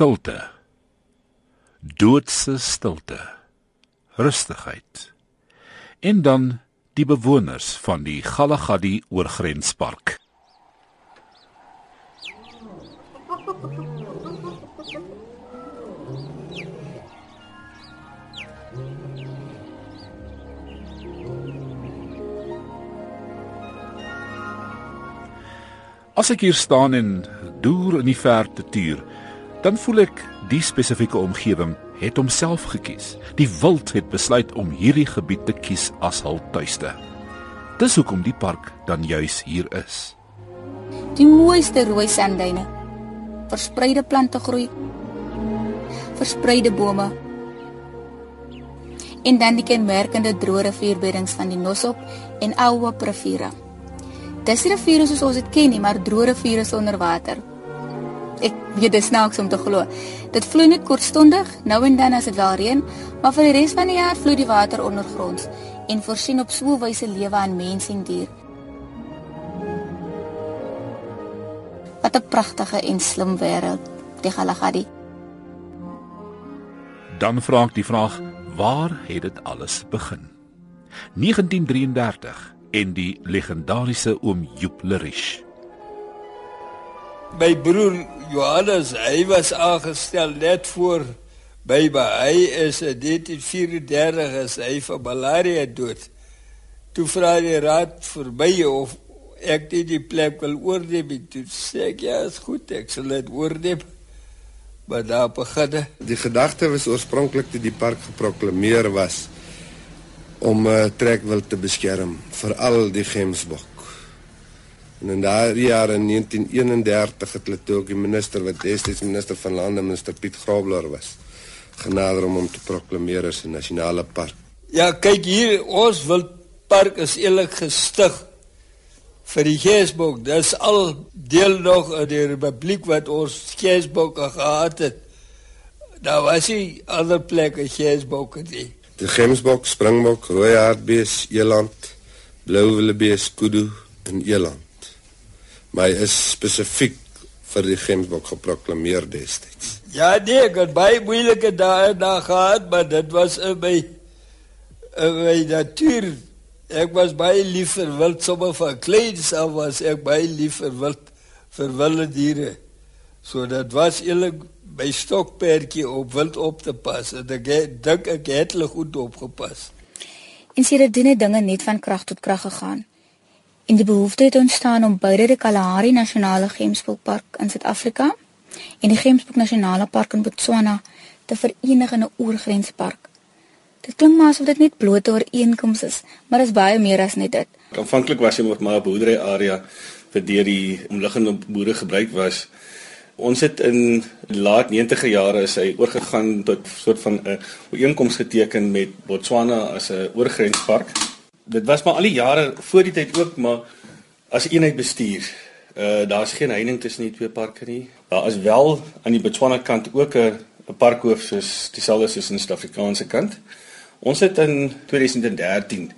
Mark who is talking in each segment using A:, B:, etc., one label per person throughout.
A: Stilte. Doodse stilte. Rustigheid. En dan die bewoners van die Galagadi oorgrenspark. As ek hier staan en deur in die verte tuur, dan voel ek die spesifieke omgewing het homself gekies. Die wild het besluit om hierdie gebied te kies as hul tuiste. Dis hoekom die park dan juis hier is.
B: Die mooiste rooi sandduine. Verspreide plante groei. Verspreide bome. En dan die kenmerkende droë rivierbeddings van die Nosop en Aua riviere. Dis riviere soos ons dit ken nie, maar droë riviere sonder water. Ek weet dit snaaks om te glo. Dit vloei net kortstondig, nou en dan as dit wel reën, maar vir die res van die jaar vloei die water ondergronds en voorsien op so 'n wyse lewe aan mense en dier. Wat 'n pragtige en slim wêreld, die Galagadi.
A: Dan vra ek die vraag, waar het dit alles begin? 1933 en die legendariese oom Joep Lerish.
C: My broer Johannes, hy was aangestel net voor by by hy is in 34 is hy van malaria dood. Toe vra die raad vir my of ek dit die plek wil oorneem. Toe sê ek ja, is goed, ek sal dit oorneem. Maar daar begin
D: die gedagte was oorspronklik toe die park geproklaameer was om 'n uh, trekwild te beskerm vir al die gemsbok. En in daardie jaar in 1931 het hulle toe ook die minister wat destyds minister van lande minister Piet Grobler was genader om hom te proklameer as 'n nasionale park.
C: Ja, kyk hier, ons wildpark is eerlik gestig vir die gemsbok. Dis al deel nog in die republiek wat ons gemsbokke gehad het. Daar was nie ander plekke gemsbokke nie.
D: Die gemsbok, springbok, rooi hartbees, eland, blou wildebees, kudu en eland. Maar hy is spesifiek vir die gemsbok geproklaameer destyds.
C: Ja, nee, ek het baie moeilike dae daar gehad, maar dit was in my in my natuur. Ek was baie lief vir wild, sommer van kleins af was ek baie lief vir wild, vir wilde diere. So dit was eerlik my stokperdjie op wild op te pas en ek dink ek het hulle goed opgepas.
B: En sien dit dinge net van krag tot krag gegaan. En die behoefte het ontstaan om beide die Kalahari Nasionale Gemsbokpark in Suid-Afrika en die Gemsbok Nasionale Park in Botswana te verenig in 'n oorgrenspark. Dit klink maar asof dit net blote ooreenkomste is, maar dit is baie meer as net dit.
E: Aanvanklik was dit maar 'n boerdery area vir deur die omliggende boere gebruik was Ons het in laat 90e jare is hy oorgegaan tot 'n soort van 'n ooreenkoms geteken met Botswana as 'n oorgrenspark. Dit was maar al die jare voor die tyd ook maar as eenheid bestuur. Uh daar's geen heining tussen die twee parke nie. Daar is wel aan die Botswana kant ook 'n 'n parkhoof soos dieselfde soos in die Suid-Afrikaanse kant. Ons het in 2013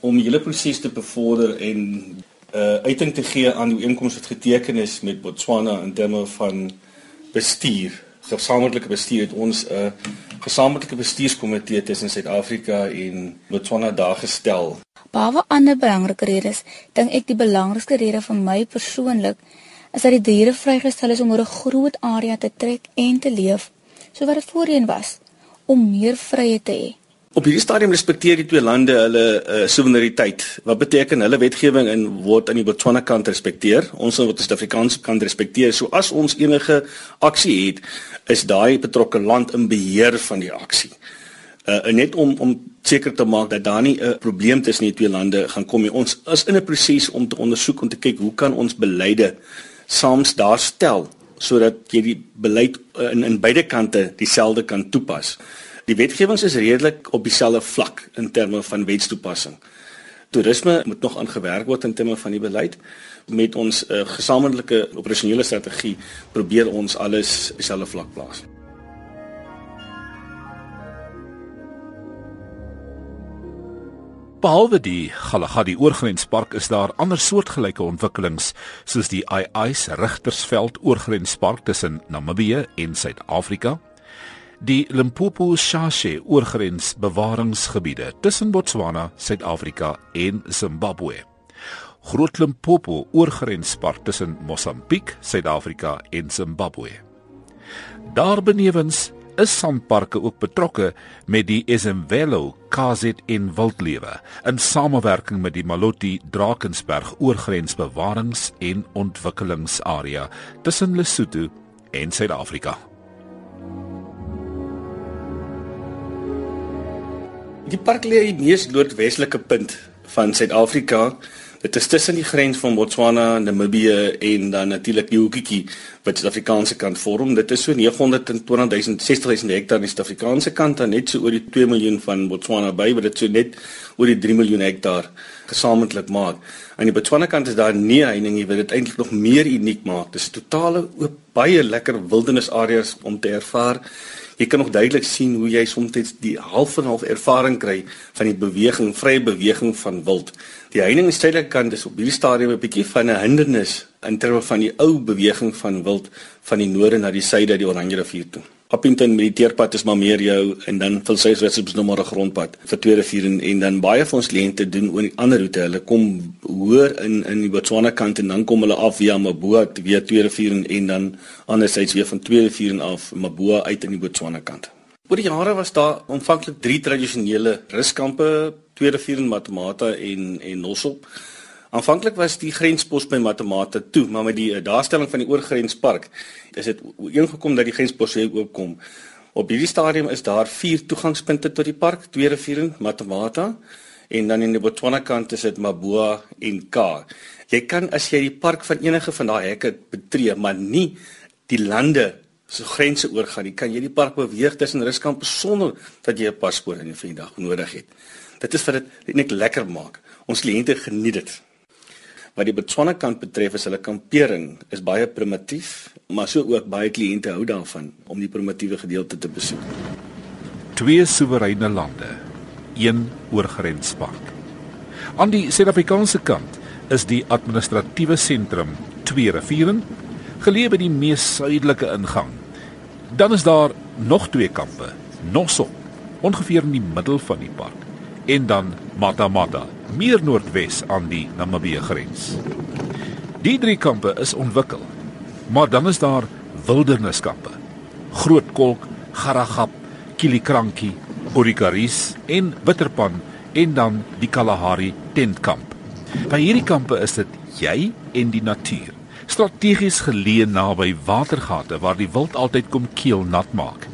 E: om die hele proses te bevorder en uh uiting te gee aan die ooreenkoms wat geteken is met Botswana in terme van bestuur. Gesamentlike bestuur het ons 'n uh, gesamentlike bestuurskomitee tussen Suid-Afrika en Botswana daar gestel.
B: Baie ander belangrike redes, dink ek die belangrikste rede vir my persoonlik is dat die diere vrygestel is om oor 'n groot area te trek en te leef, so wat dit voorheen was, om meer vryheid te hê.
E: Op hierdie stadium respekteer die twee lande hulle uh, soewereiniteit. Wat beteken hulle wetgewing en word aan die Botswana kant respekteer? Ons moet die Suid-Afrikaanse kant respekteer. So as ons enige aksie het, is daai betrokke land in beheer van die aksie. Uh net om om seker te maak dat daar nie 'n probleem tussen die twee lande gaan kom nie. Ons is in 'n proses om te ondersoek om te kyk hoe kan ons beleide saams daar stel sodat jy die beleid uh, in in beide kante dieselfde kan toepas. Die wetgewings is redelik op dieselfde vlak in terme van wetstoepassing. Toerisme moet nog aangewerk word in terme van die beleid. Met ons uh, gesamentlike operasionele strategie probeer ons alles op dieselfde vlak plaas.
A: Behalwe die Galagadi oorgrenspark is daar ander soortgelyke ontwikkelings soos die Ai-Ais Rigtersveld oorgrenspark tussen Namibië en Suid-Afrika, die Limpopo Shashe oorgrensbewaringsgebiede tussen Botswana, Suid-Afrika en Zimbabwe. Groot Limpopo oorgrenspark tussen Mosambiek, Suid-Afrika en Zimbabwe. Daarbenewens is sandparke ook betrokke met die Esemvelo KZN wildlewe in samewerking met die Malotti Drakensberg oorgrensbewarings en ontwikkelingsarea tussen Lesotho en Suid-Afrika.
E: Die park lê in die mees noordwestelike punt van Suid-Afrika Dit is tussen die grens van Botswana, Namibië en dan natuurlik die hoekietjie wat die Suid-Afrikaanse kant vorm. Dit is so 920 000 60000 hektaar aan die Suid-Afrikaanse kant en net so oor die 2 miljoen van Botswana by, wat dit so net oor die 3 miljoen hektaar gesamentlik maak. Aan die Botswana kant is daar nie heining nie wat dit eintlik nog meer uniek maak. Dis 'n totale oop baie lekker wildernisareas om te ervaar jy kan nog duidelik sien hoe jy soms die half en half ervaring kry van die beweging, vrye beweging van wild. Die heining aan die suidelike kant is op hierdie stadium 'n bietjie van 'n hindernis in terme van die ou beweging van wild van die noorde na die suide die Oranje rivier toe. Appington met die teerpad is maar meer jou en dan vir sy Wesselbs nog maar 'n grondpad vir tweede vier en, en dan baie van ons kliënte doen oor die ander roete. Hulle kom hoor in in die Botswana kant en dan kom hulle af via Maboa via tweede vier en, en dan andersins weer van tweede vier en af Maboa uit in die Botswana kant. Oor die jare was daar aanvanklik drie tradisionele ruskampe, tweede vier in Matamata en en Nosop. Aanvanklik was die grenspos by Matamata toe, maar met die uh, daarstelling van die oorgrenspark is dit ingekom dat die grenspos weer oopkom. Op hierdie stadium is daar vier toegangspunte tot die park, twee riviere, Matamata en dan in die Botswana kant is dit Maboa en Ka. Jy kan as jy die park van enige van daai hekke betree, maar nie die lande se grense oorgaan nie. Kan jy die park beweeg tussen ruskampe sonder dat jy 'n paspoort in die vandag nodig het. Dit is wat dit net lekker maak. Ons kliënte geniet dit. Wat die Botswana kant betref is hulle kampering is baie primitief, maar so ook baie kliënte hou daarvan om die primitiewe gedeelte te besoek.
A: Twee soewereine lande, een oorgrenspark. Aan die Suid-Afrikaanse kant is die administratiewe sentrum Twee Riviere, geleë by die mees suidelike ingang. Dan is daar nog twee kampe, Nosso, ongeveer in die middel van die park, en dan Matamata, meer noordwes aan die Namibië grens. Die drie kampe is ontwikkel, maar dan is daar wilderniskampe. Grootkolk, Garagap, Kilikranki, Orikaris en Bitterpan en dan die Kalahari tentkamp. By hierdie kampe is dit jy en die natuur. Strategies geleë naby watergate waar die wild altyd kom keel nat maak.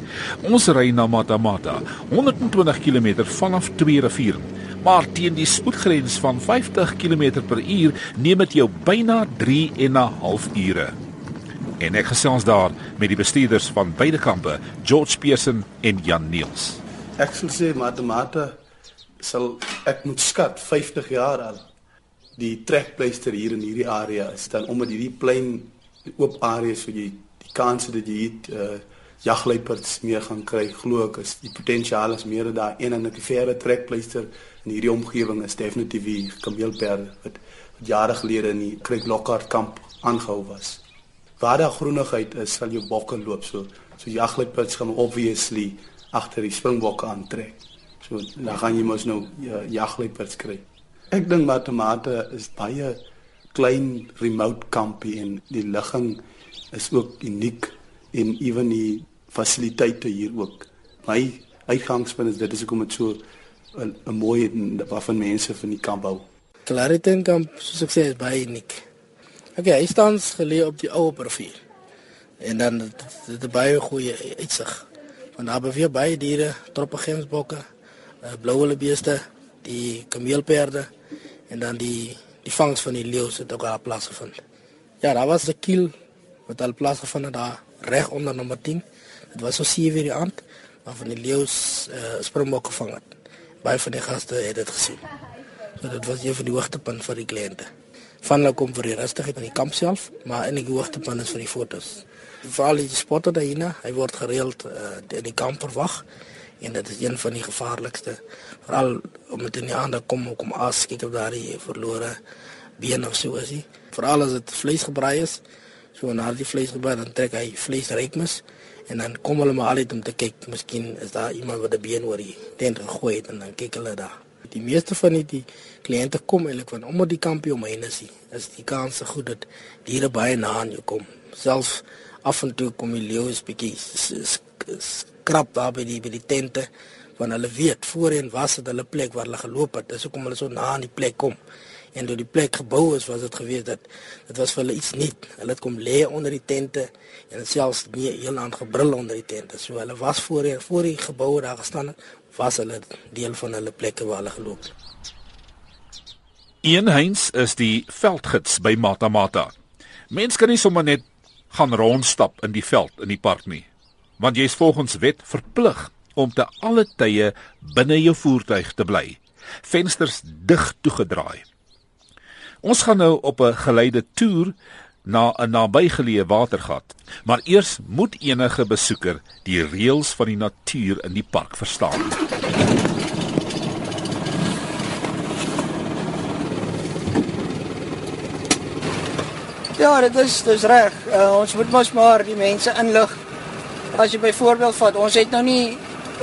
A: Ons ry na Matamata, 120 km vanaf twee riviere maar teen die spoedgrens van 50 km/h neem dit jou byna 3 en 'n half ure. En ek gesels daar met die bestuurders van beide kampe, George Pearson en Jan Niels.
F: Ek sou sê matemate sal ek moet skat 50 jaar al die trekpleister hier in hierdie area is dan omdat hierdie plein oop areas vir jy die kanse dat jy het uh, jagluiperds meer gaan kry glo ek is die potensiaal is meer daar en 'n verre trekpleister in hierdie omgewing is definitief die kameelperde wat, wat jare gelede in die Creek Lockhart kamp aangehou was. Waar daar groenigheid is, sal jou bokke loop so. So jagluiperds gaan obviously agter die springbokke aantrek. So dan gaan jy mos nou ja, jagluiperds kry. Ek dink matemate is baie klein remote kampie en die ligging is ook uniek en ewen die fasiliteite hier ook. My uitgangspunt is dit is hoekom dit so 'n mooi waarvan mense van die kamp hou.
G: Claritin kamp soos ek sê is baie uniek. Okay, hy staan geleë op die ou rivier. En dan dit 'n baie goeie uitsig. Want daar beweeg baie diere, troppe gemsbokke, uh, blou beeste, die kameelperde en dan die die vangs van die leeu het ook al plaasgevind. Ja, daar was 'n kiel wat al plaasgevind daar reg onder nommer 10. Dit was so 7 uur die aand waarvan die leeu uh, springbok gevang het. Baie van die gaste het dit gesien. So dit was een van die hoogtepunte vir die kliënte. Van hulle kom vir die rustigheid in die kamp self, maar in die hoogtepunt is vir die fotos. Veral die spotter daarin, hy word gereeld uh, in die kamp verwag en dit is een van die gevaarlikste veral om dit in die ander kom kom as kyk of daar die verlore been of so is. Veral as dit vleis gebraai is. So na die vleis gebraai dan trek hy vleis rykmes en dan kom hulle maar altyd om te kyk, miskien is daar iemand wat 'n been oor die tent gegooi het en dan kyk hulle daar. Die meeste van die, die kliënte kom eintlik van omdat die kampie omheen is. Is die kans se goed dat diere baie na aan jou kom. Selfs af en toe kom die leeu is bietjie skrap daar by die by die tente want hulle weet voorheen was dit hulle plek waar hulle geloop het. Dis hoekom hulle so na aan die plek kom en toe die plek gebou is was dit gewees dat dit was vir hulle iets nuut. Hulle het kom lê onder die tente en selfs nie heel aan gebrul onder die tente. So hulle was voor die, voor die gebou daar gestaan het, was hulle deel van hulle plekke waar hulle geloop het.
A: Een Heinz is die veldgids by Matamata. Mens kan nie sommer net gaan rondstap in die veld in die park nie, want jy is volgens wet verplig om te alle tye binne jou voertuig te bly. Vensters dig toegedraai. Ons gaan nou op 'n geleide toer na 'n nabygeleë watergat. Maar eers moet enige besoeker die reëls van die natuur in die park verstaan.
H: Ja, dit is dis reg. Uh, ons moet mos maar die mense inlig. As jy byvoorbeeld vat, ons het nou nie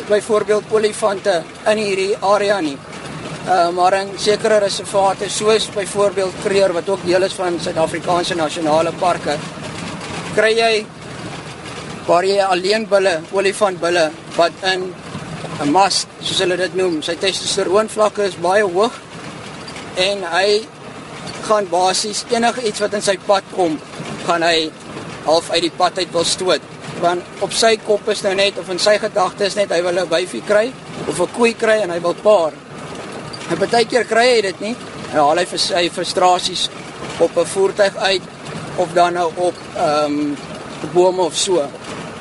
H: byvoorbeeld olifante in hierdie area nie uh, maar in sekere reservate soos byvoorbeeld Kruger wat ook deel is van Suid-Afrikaanse nasionale parke kry jy waar jy alleen bulle, olifantbulle wat in 'n mas, soos hulle dit noem, sy testosteron vlakke is baie hoog en hy gaan basies enige iets wat in sy pad kom, gaan hy half uit die pad uit wil stoot. Want op sy kop is nou net of in sy gedagtes net hy wil 'n wyfie kry of 'n koei kry en hy wil paar. En baie keer kry hy dit nie. Hy haal hy vir sy frustrasies op 'n voertuig uit of dan nou op ehm um, bome of so.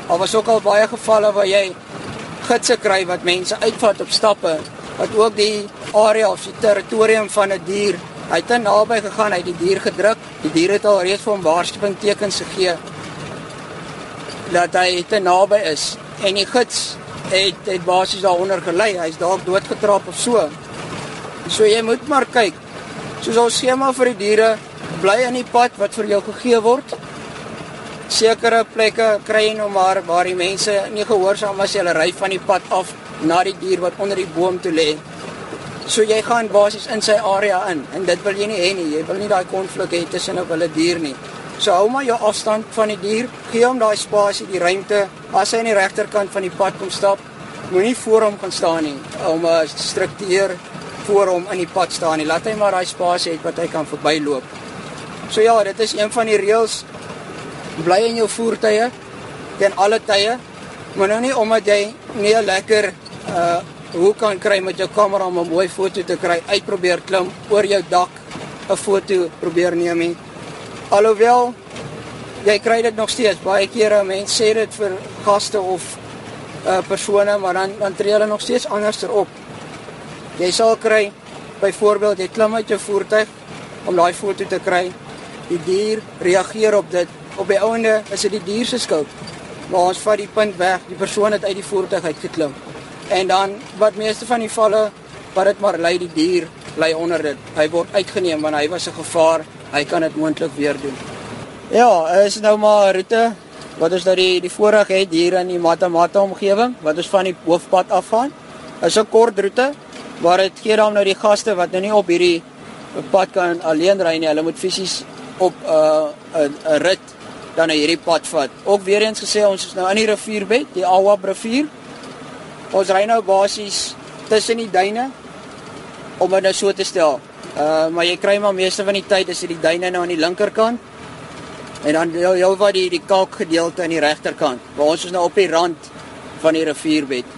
H: Al was ook al baie gevalle waar jy gidse kry wat mense uitvat op stappe wat ook die area of die territorium van 'n die dier hy het naby gegaan, hy het die dier gedruk. Die dier het al reeds vir hom waarskuwingstekens gegee dat hy te naby is en die gids het het basies daaronder gelê. Hy's dalk doodgetrap of so. So jy moet maar kyk. Soos ons skema vir die diere bly in die pad wat vir jou gegee word. Sekere plekke kry jy nou maar waar die mense nie gehoorsaam as hulle ry van die pad af na die dier wat onder die boom toe lê. So jy gaan basies in sy area in en dit wil jy nie hê nie. Jy wil nie daai konflik hê tussen 'n wille dier nie. So hou maar jou afstand van die dier. Gee hom daai spasie, die ruimte. As hy aan die regterkant van die pad kom stap, moenie voor hom gaan staan nie om 'n struktuur voor hom in die pad staan nie. Laat hy maar daai spasie hê wat hy kan verbyloop. So ja, dit is een van die reëls. Bly in jou voertuie ten alle tye. Maar nou nie omdat jy nie lekker uh hoe kan kry met jou kamera om 'n mooi foto te kry, uitprobeer klim oor jou dak 'n foto probeer neem nie. Alhoewel jy kry dit nog steeds baie kere mense sê dit vir gaste of uh persone, maar dan dan tree hulle nog steeds anderster op. Jy sal kry byvoorbeeld jy klim uit jou voertuig om daai foto te kry. Die dier reageer op dit. Op die ouende is dit die dier se skuld. Maar ons vat die punt weg. Die persoon het uit die voertuig uit geklim. En dan wat meeste van die valle wat dit maar lei die dier lê onder dit. Hy word uitgeneem want hy was 'n gevaar. Hy kan dit moontlik weer doen. Ja, is nou maar 'n roete wat ons nou die die voorreg het hier in die Matamata omgewing wat ons van die hoofpad afgaan. Is 'n kort roete waar dit gee dan nou die gaste wat nou nie op hierdie pad kan alleen ry nie. Hulle moet fisies op 'n uh, 'n rit dan na hierdie pad vat. Ook weer eens gesê ons is nou in die rivierbed, die Awa rivier. Ons ry nou basies tussen die duine om dit nou so te stel. Uh maar jy kry maar meeste van die tyd is dit die duine nou aan die linkerkant. En dan jou jou wat die die kalk gedeelte aan die regterkant. Maar ons is nou op die rand van die rivierbed.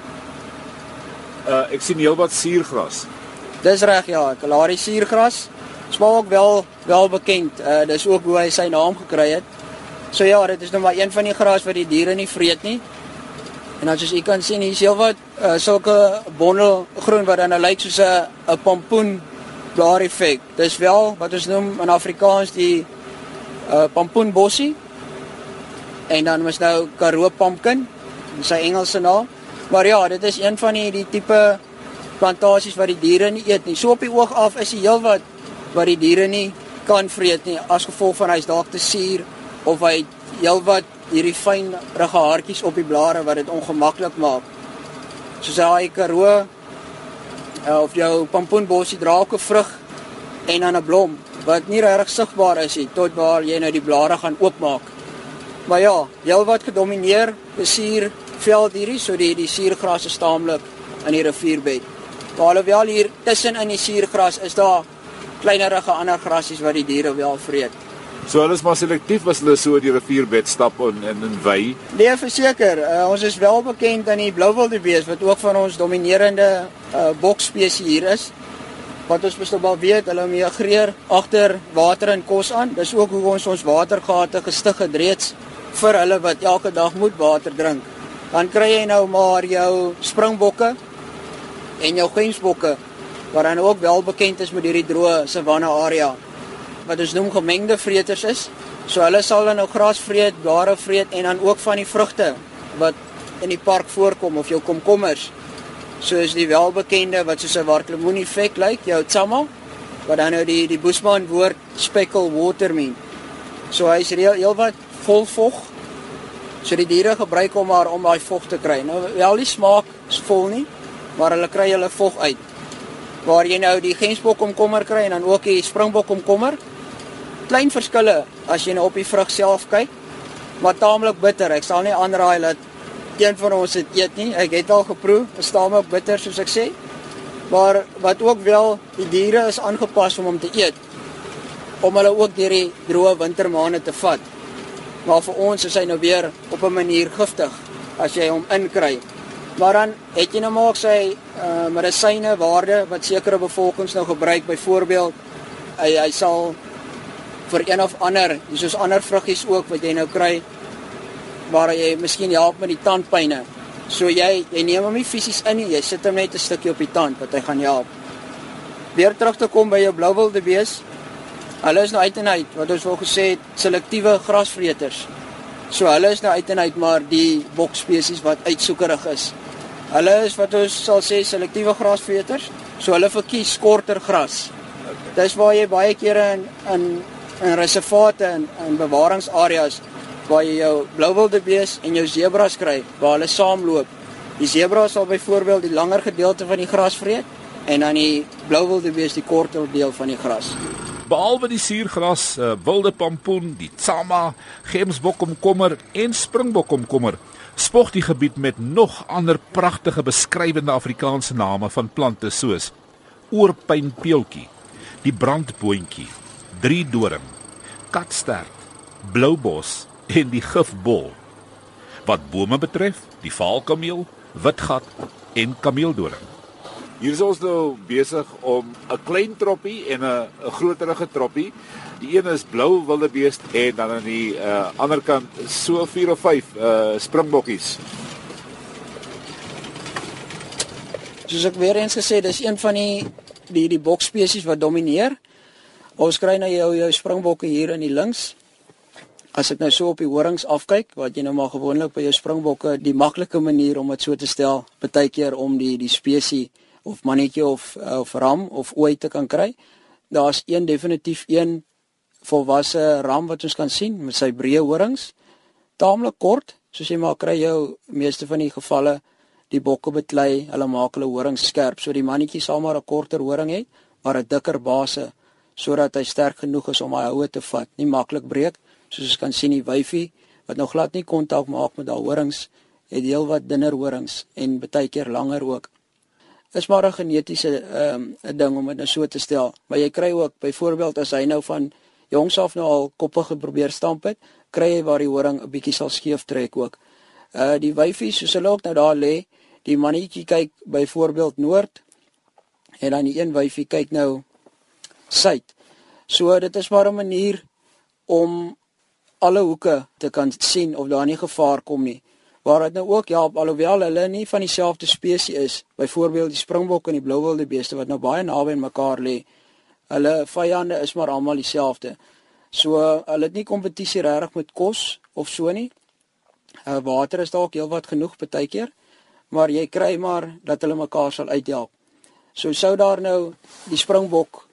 A: Uh ek sien heelwat suurgras.
H: Dis reg ja, Kalahari suurgras. Smaak ook wel wel bekend. Uh dis ook hoe hy sy naam gekry het. So ja, dit is nou maar een van die gras wat die diere nie vreet nie. En as jy kan sien, hier is heelwat uh sulke bondel groen wat dan lyk soos 'n 'n pompoen blaar effek. Dis wel wat ons noem in Afrikaans die uh pompoenbossie. En dan was nou Karoo pumpkin, sy Engelse naam. Maar ja, dit is een van die die tipe plantasies wat die diere nie eet nie. So op die oog af is die heelwat wat die diere nie kan vreet nie as gevolg van hy's dalk te suur of hy heelwat hierdie fyn rige haartjies op die blare wat dit ongemaklik maak. Soos daai karoo of jou pompoenbosie dra ook 'n vrug en dan 'n blom wat nie regtig sigbaar is nie tot waar jy nou die blare gaan oopmaak. Maar ja, heelwat gedomeineer besuur veld hierdie so die die suurgrasse staamlik in die rivierbed. Maar alhoewel hier tussen in die suurgras is daar kleinerige ander grasies wat die diere wel vreet.
A: So hulle is maar selektief as hulle so die rivierbed stap en en in wy.
H: Nee, verseker, uh, ons is wel bekend aan die blouwildebees wat ook van ons dominerende uh, boksspesies hier is. Wat ons bestelbaar weet, hulle migreer agter water en kos aan. Dis ook hoe ons ons watergate gestig het reeds vir hulle wat elke dag moet water drink. Dan kry jy nou maar jou springbokke en jou gensbokke wat dan ook wel bekend is met hierdie droë savanne area wat ons noem gemengde vreters is. So hulle sal dan nou gras vreet, blare vreet en dan ook van die vrugte wat in die park voorkom of jou komkommers. Soos die welbekende wat soos 'n warklemoen effek lyk, jou tsama wat dan nou die die Boesman woord speckle watermean. So hy's heel heelwat vol vog. So die diere gebruik hom maar om daai vog te kry. Nou wel die smaak is vol nie, maar hulle kry hulle vog uit. Waar jy nou die gensbok komkommer kry en dan ook die springbok komkommer, klein verskille as jy nou op die vrug self kyk, maar taamlik bitter. Ek sal nie aanraai dat een van ons dit eet nie. Ek het al geproe, is taamlik bitter soos ek sê. Maar wat ook wel die diere is aangepas om hom te eet om hulle ook deur die droë wintermaande te vat. Maar vir ons is hy nou weer op 'n manier giftig as jy hom inkry. Maar dan het jy nou maar ook sy uh medisyne waarde wat sekere bevolkings nou gebruik. Byvoorbeeld hy hy sal vir een of ander, soos ander vruggies ook wat jy nou kry waar jy miskien help met die tandpynne. So jy jy neem hom nie fisies in nie, jy sit hom net 'n stukkie op die tand wat hy gaan help. Weer terug te kom by jou blouwilde wees. Hulle is nou uit en uit wat ons al gesê het, selektiewe grasvreters. So hulle is nou uit en uit maar die bokspesies wat uitsoekerig is. Hulle is wat ons sal sê selektiewe grasvreters. So hulle verkies korter gras. Dis waar jy baie kere in in in reservate en in bewaringsareas waar jy jou blouwilde bees en jou zebras kry waar hulle saamloop. Die zebra sal byvoorbeeld die langer gedeelte van die gras vreet en dan die blouwilde bees die korter deel van die gras.
A: Behalwe die suurgras, uh, wilde pampoen, die tsama, gemsbokkomkommer en springbokkomkommer, spog die gebied met nog ander pragtige beskrywende Afrikaanse name van plante soos oorpynpeeltjie, die brandboontjie, drie doring, katstert, bloubos en die gifbol. Wat bome betref, die vaalkameel, witgat en kameeldoring. Hier is ons nou besig om 'n klein troppie en 'n 'n groterige troppie. Die een is blou wildebeest en dan aan die uh, ander kant so 4 of 5 uh springbokkies.
H: Soos ek weer eens gesê, dis een van die die die bokspesies wat domineer. Ons kry nou jou jou springbokke hier in die links. As ek nou so op die horings afkyk, wat jy nou maar gewoonlik by jou springbokke die maklike manier om dit so te stel, baie keer om die die spesies of mannetjie of of ram of ooi te kan kry. Daar's een definitief een volwasse ram wat ons kan sien met sy breë horings. Taamlik kort, soos jy maar kry jou meeste van die gevalle die bokke beklei, hulle maak hulle horings skerp. So die mannetjie sal maar 'n korter horing hê, maar 'n dikker base sodat hy sterk genoeg is om hy houe te vat, nie maklik breek soos ons kan sien die wyfie wat nou glad nie kontak maak met daai horings het heel wat dunner horings en baie keer langer ook. Is maar 'n genetiese ehm um, 'n ding om dit nou so te stel, maar jy kry ook byvoorbeeld as hy nou van jongs af nou al koppe geprobeer stamp het, kry jy waar die horing 'n bietjie sal skeef trek ook. Uh die wyfie soos hulle ook nou daar lê, die mannetjie kyk byvoorbeeld noord en dan die een wyfie kyk nou suid. So dit is maar 'n manier om alle hoeke te kan sien of daar nie gevaar kom nie. Waar dit nou ook help alhoewel hulle nie van dieselfde spesies is, byvoorbeeld die springbok en die blouwilde beeste wat nou baie naby aan mekaar lê. Hulle vyande is maar almal dieselfde. So hulle het nie kompetisie regtig met kos of so nie. Uh, water is dalk heelwat genoeg baie keer, maar jy kry maar dat hulle mekaar sal uithelp. So sou daar nou die springbok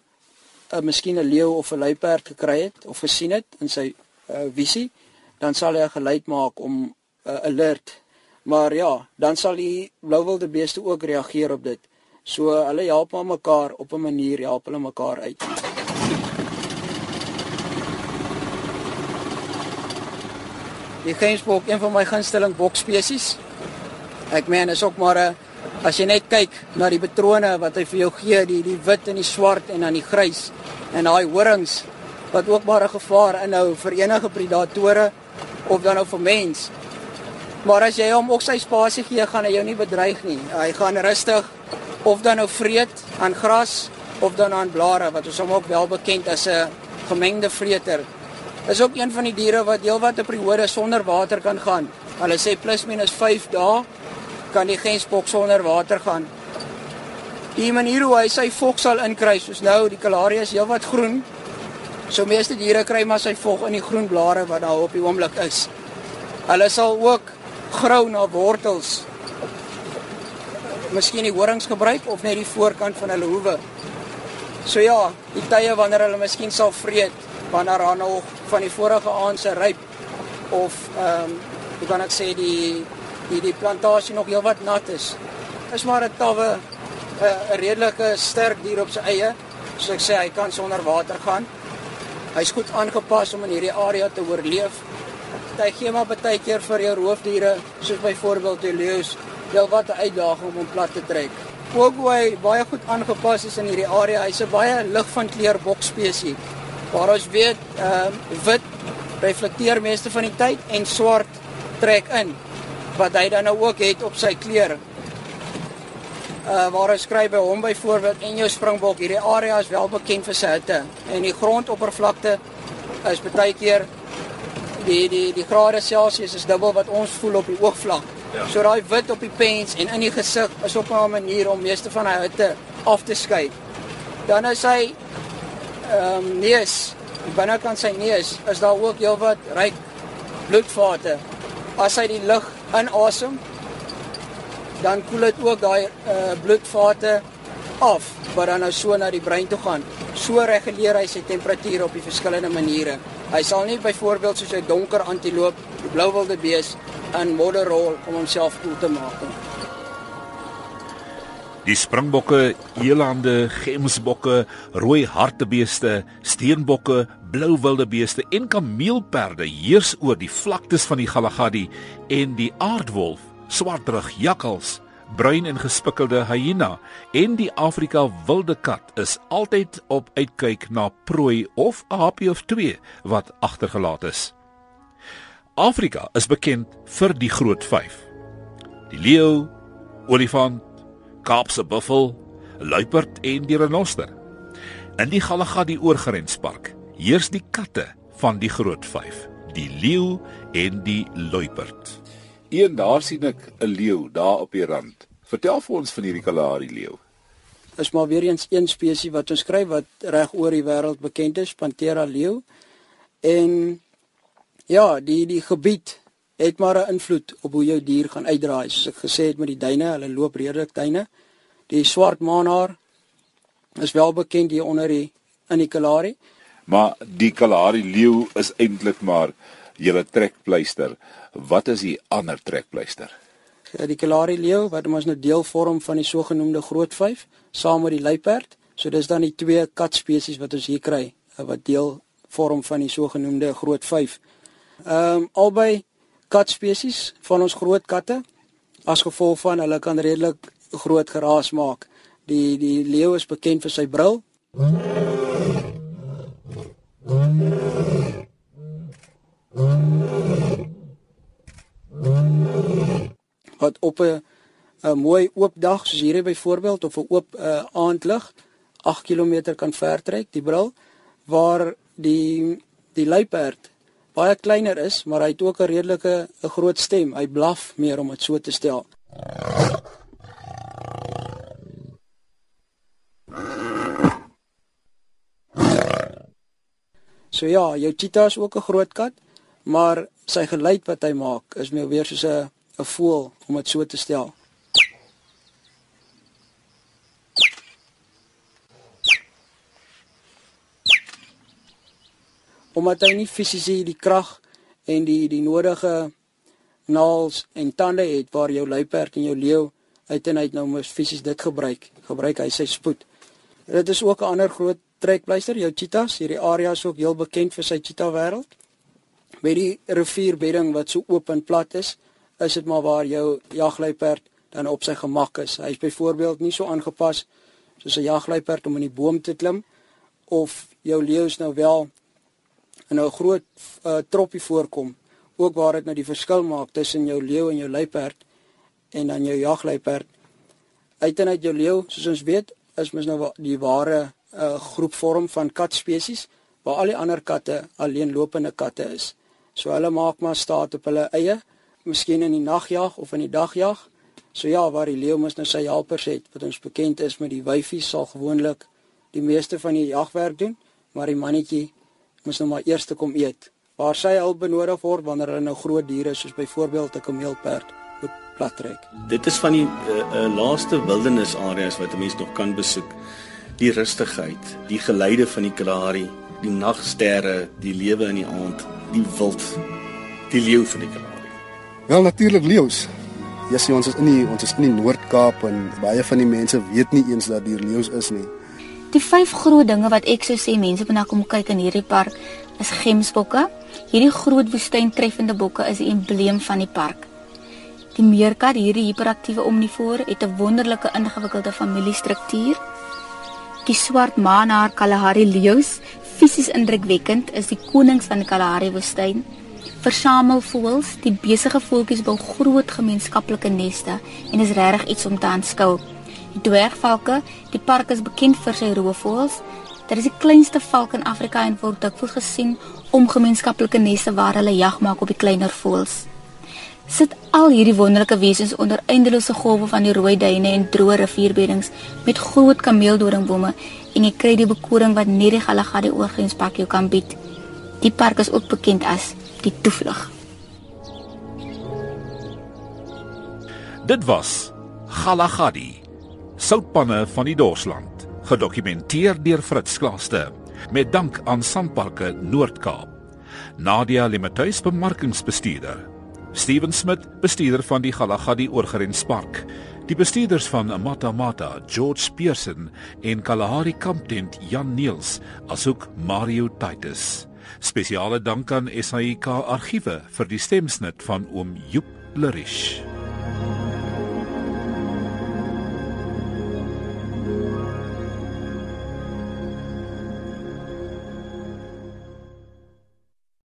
H: uh, miskien 'n leeu of 'n luiperd gekry het of gesien het in sy uh, visie, dan sal hy 'n geluid maak om uh, alert. Maar ja, dan sal die blouwilde beeste ook reageer op dit. So hulle help maar mekaar op 'n manier, help hulle mekaar uit. Die gensbok, een van my gunsteling bokspesies. Ek meen is ook maar 'n as jy net kyk na die patrone wat hy vir jou gee, die die wit en die swart en dan die grys en daai horings wat ook maar 'n gevaar inhou vir enige predatore of dan nou vir mens. Maar as jy hom ook sy spasie gee, gaan hy jou nie bedreig nie. Hy gaan rustig of dan nou vreet aan gras of dan aan blare wat ons hom ook wel bekend as 'n gemengde vreter. Is ook een van die diere wat heelwat 'n periode sonder water kan gaan. Hulle sê plus minus 5 dae kan die gensbok sonder water gaan. Die manier hoe hy sy vog sal inkry, soos nou die kalaria is heelwat groen. So meeste diere kry maar sy vog in die groen blare wat daar op die oomblik is. Hulle sal ook grou na wortels miskien die horings gebruik of net die voorkant van hulle hoewe. So ja, die tye wanneer hulle miskien sal vreet wanneer daar nog van die vorige aand se ryp of ehm um, hoe kan ek sê die die die plantasie nog heelwat nat is. Is maar 'n tawwe 'n redelike sterk dier op sy eie. So ek sê hy kan sonder water gaan. Hy's goed aangepas om in hierdie area te oorleef. Hy gee maar baie keer vir jou roofdiere soos byvoorbeeld die leeu's wel wat 'n uitdaging om hom plat te trek. Ook hoe hy baie goed aangepas is in hierdie area. Hy's 'n baie lig van kleur bokspesie. Waar ons weet, ehm uh, wit reflekteer meeste van die tyd en swart trek in wat hy dan nou ook het op sy klere. Uh waar hy skryf by hom byvoorbeeld en jou springbok, hierdie area is wel bekend vir sy hitte en die grondoppervlakte is baie keer die die die grade Celsius is dubbel wat ons voel op die oogvlak. Ja. So daai wit op die pens en in die gesig is op 'n manier om meeste van hy hitte af te skei. Dan is hy ehm um, neus, binnekant sy neus is daar ook heelwat ryk bloedvate. As hy die lug inasem, dan koel dit ook daai uh, bloedvate af wat dan nou so na die brein toe gaan. So reguleer hy sy temperatuur op die verskillende maniere. Hy sal nie byvoorbeeld soos 'n donker antiloop, blou wilde bees in modderrol om homself koel te maak.
A: Die springbokke, elande, gemsbokke, rooi hartebeeste, steenbokke, blou wilde beeste en kameelperde heers oor die vlaktes van die Galagadi en die aardwolf, swartrug jakkals, bruin en gespikkelde hyena en die Afrika wilde kat is altyd op uitkyk na prooi of 'n happie of twee wat agtergelaat is. Afrika is bekend vir die groot 5. Die leeu, olifant, Kaapse buffel, luiperd en die renoster. In die Galagadi oorgrenspark heers die katte van die groot 5, die leeu en die luiperd.
I: Een daar sien ek 'n leeu daar op die rand. Vertel vir ons van hierdie Kalahari leeu.
H: Is maar weer eens een spesies wat ons skryf wat reg oor die wêreld bekend is, Panthera leeu. En Ja, die die gebied het maar 'n invloed op hoe jou dier gaan uitdraai. Soos ek gesê het met die duine, hulle loop redelik duine. Die swart maanhaar is wel bekend hier onder die in die Kalahari.
I: Maar die Kalahari leeu is eintlik maar julle trekpleister. Wat is die ander trekpleister?
H: Ja, die Kalahari leeu wat ons nou deel vorm van die sogenoemde groot 5 saam met die luiperd. So dis dan die twee katspesies wat ons hier kry wat deel vorm van die sogenoemde groot 5. Ehm um, albei katspesies van ons groot katte as gevolg van hulle kan redelik groot geraas maak. Die die leeu is bekend vir sy brul. Wat op 'n 'n mooi oop dag soos hierdie byvoorbeeld of 'n oop uh, aandlig 8 km kan vertrek die brul waar die die luiperd baie kleiner is, maar hy het ook 'n redelike 'n groot stem. Hy blaf meer om dit so te stel. So ja, jou cheetah is ook 'n groot kat, maar sy geluid wat hy maak is meer weer soos 'n 'n voël om dit so te stel. Omdat hy nie fisies die krag en die die nodige naals en tande het waar jou luiperd en jou leeu uit en uit nou mos fisies dit gebruik, gebruik hy sy spoed. Dit is ook 'n ander groot trekpleister, jou cheetahs. Hierdie area is ook heel bekend vir sy cheetah wêreld. Met die rivierbedding wat so oop en plat is, is dit maar waar jou jagluiperd dan op sy gemak is. Hy's byvoorbeeld nie so aangepas soos 'n jagluiperd om in die boom te klim of jou leeu's nou wel in 'n groot uh, troppie voorkom ook waar dit nou die verskil maak tussen jou leeu en jou luiperd en dan jou jagluiperd. Uit en uit jou leeu, soos ons weet, is mos nou die ware uh, groepvorm van katspesies waar al die ander katte alleenlopende katte is. So hulle maak maar staat op hulle eie, miskien in die nagjag of in die dagjag. So ja, waar die leeu mos nou sy helpers het, wat ons bekend is met die wyfie sal gewoonlik die meeste van die jagwerk doen, maar die mannetjie moet nou maar eers kom eet waar sy hulp benodig word wanneer hulle nou groot diere soos byvoorbeeld 'n kameelperd moet plattrek.
E: Dit is van die uh, uh, laaste wildernisareas wat 'n mens nog kan besoek. Die rustigheid, die geleide van die Kalahari, die nagsterre, die lewe in die aand, die wild, die leeu van die Kalahari.
J: Wel natuurlik leeu's. Ja, sien ons is in die ons is in die Noord-Kaap en baie van die mense weet nie eens dat hier leeu's is nie.
B: Die vyf groot dinge wat ek sou sê mense moet na kom kyk in hierdie park is gemsbokke, Hierdie groot woestyntreffende bokke is die embleem van die park. Die meerkat, hierdie hiperaktiewe omnivoor, het 'n wonderlike ingewikkelde familiestruktuur. Die swart maanhaar Kalahari leeu's, fisies indrukwekkend, is die konings van Kalahari woestyn. Versamel voëls, die besige voeltjies bou groot gemeenskaplike neste en is regtig iets om te aanskou. Die dwergvalke, die park is bekend vir sy roofvoëls. Dit is die kleinste valk in Afrika en word dikwels gesien om gemeenskaplike neste waar hulle jag maak op die kleiner voëls. Sit al hierdie wonderlike wesens onder eindelose golwe van die rooi duine en droë rivierbeddings met groot kameeldoringbome en jy kry die bekoring wat net die Galagadi oorgrenspak jou kan bied. Die park is ook bekend as die toevlug.
A: Dit was Galagadi, soutpanne van die Dorsland, gedokumenteer deur Fritz Klaaste met dank aan Sanparks Noord-Kaap. Nadia Limatuis bemarkingsbestuurder. Steven Smit, bestuurder van die Galagadi Oorgrenspark. Die bestuurders van Mata Mata, George Pearson en Kalahari Kamptent Jan Niels, asook Mario Titus. Spesiale dank aan SAIK Argiewe vir die stemsnit van oom Joep Lerish.